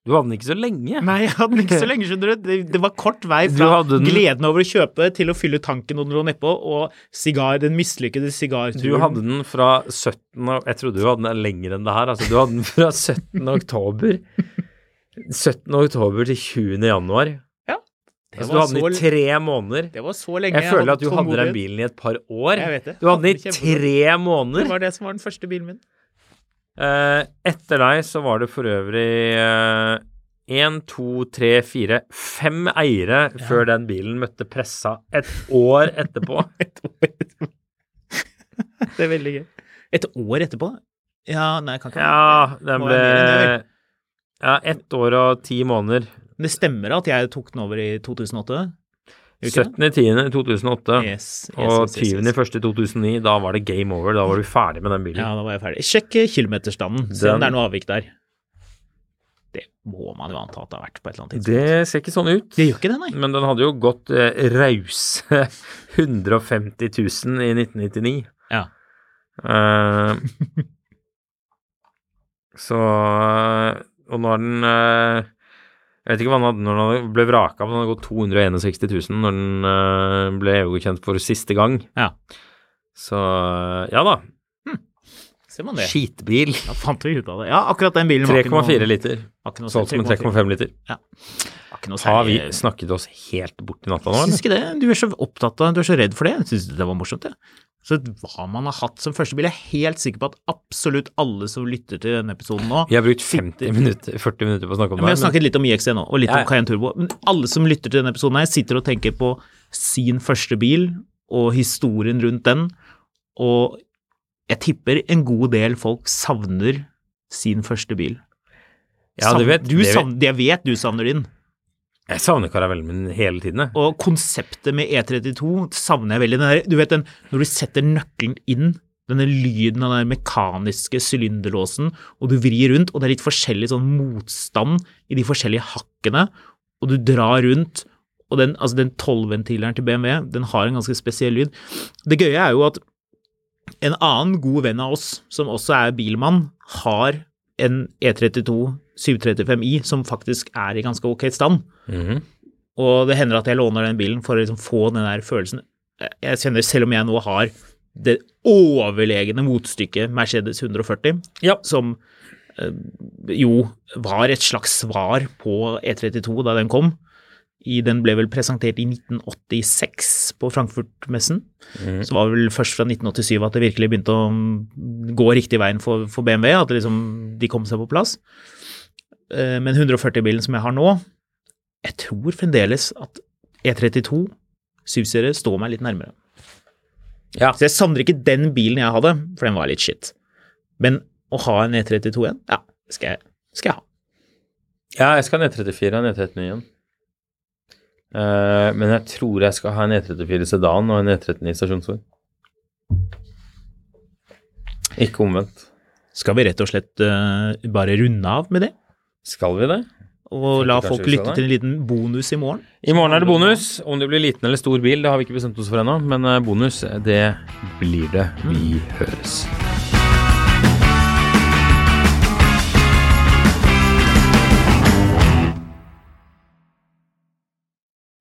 Du hadde den ikke så lenge. Nei, jeg hadde den ikke så lenge, skjønner du. Det, det var kort vei fra gleden over å kjøpe til å fylle tanken når den lå nedpå, og sigar, den mislykkede sigarturen. Du hadde den fra 17. Jeg trodde du hadde den lenger enn det her. Altså, du hadde den fra 17. oktober 17. oktober til 20. januar. Det Altså, du hadde den i tre måneder. Det var så lenge Jeg føler hadde at du hadde den bilen i et par år. Jeg vet det. Du hadde den i tre måneder. Det var det som var den første bilen min. Eh, etter deg så var det for øvrig én, to, tre, fire, fem eiere før den bilen møtte pressa et år etterpå. Et år etterpå. det er veldig gøy. Et år etterpå? Ja, nei, kan ikke Ja, den ble? Ja, ett år og ti måneder. Det stemmer at jeg tok den over i 2008? Gjør ikke det? 17.10.2008 Yes, yes, og 20.01.2009. yes, yes. 20.1.2009, da var det game over. Da var du ferdig med den bilen. Ja, da var jeg ferdig. Sjekk kilometerstanden, se om det er noe avvik der. Det må man jo anta at det har vært på et eller annet tidspunkt. Det ser ikke sånn ut. Det gjør ikke det, nei. Men den hadde jo gått eh, rause 150 000 i 1999. Ja. Uh, så eh, Og nå er den eh, Jeg vet ikke hva den hadde når den ble vraka, men den hadde gått 261 000 når den eh, ble EU-godkjent for siste gang. Ja. Så eh, ja da. Ser man det. Skitbil. Ja, fant vi ut av det. Ja, akkurat den bilen var ikke noe 3,4 liter. Solgt som en 3,5 liter. Ja. Har vi snakket oss helt bort i natta nå, syns ikke det. Du er så opptatt av Du er så redd for det. Jeg syns det var morsomt, jeg. Så hva man har hatt som første bil, jeg er helt sikker på at absolutt alle som lytter til denne episoden nå Vi har brukt 50 minutter, 40 minutter på å snakke om Men Vi har det. snakket litt om IXC nå, og litt Ja, ja. om Cayenne Turbo. Men alle som lytter til denne episoden her, sitter og tenker på sin første bil og historien rundt den, og jeg tipper en god del folk savner sin første bil. Ja, det vet- du det vet- savner, jeg vet du savner din. Jeg savner karavellen min hele tiden, jeg. Og konseptet med E32 savner jeg veldig. Der, du vet den, når du setter nøkkelen inn, denne lyden av den mekaniske sylinderlåsen, og du vrir rundt, og det er litt forskjellig sånn motstand i de forskjellige hakkene, og du drar rundt, og den, altså den 12-ventileren til BMW, den har en ganske spesiell lyd. Det gøye er jo at en annen god venn av oss, som også er bilmann, har en E E32 735i som faktisk er i ganske ok stand. Mhm. Og det hender at jeg låner den bilen for å liksom få den der følelsen. Jeg kjenner, selv om jeg nå har det overlegne motstykket Mercedes 140, Ja. som eh, jo var et slags svar på E32 da den kom. I, den ble vel presentert i 1986 på Frankfurt-messen. Så var det vel først fra 1987 at det virkelig begynte å gå riktig veien for, for BMW, at liksom, de kom seg på plass. Eh, Men 140-bilen som jeg har nå, jeg tror fremdeles at E32 7-serie står meg litt nærmere. Ja. Så jeg savner ikke den bilen jeg hadde, for den var litt shit. Men å ha en E32 igjen, ja, skal jeg, skal jeg ha. ja, jeg skal ha en E34 og en E39 igjen. Eh, men jeg tror jeg skal ha en E34 sedan og en E39 stasjonsvogn. Ikke omvendt. Skal vi rett og slett uh, bare runde av med det? Skal vi det? Og la folk lytte til en liten bonus i morgen? I morgen er det bonus. Om det blir liten eller stor bil, det har vi ikke bestemt oss for ennå. Men eh, bonus, det blir det. Vi høres.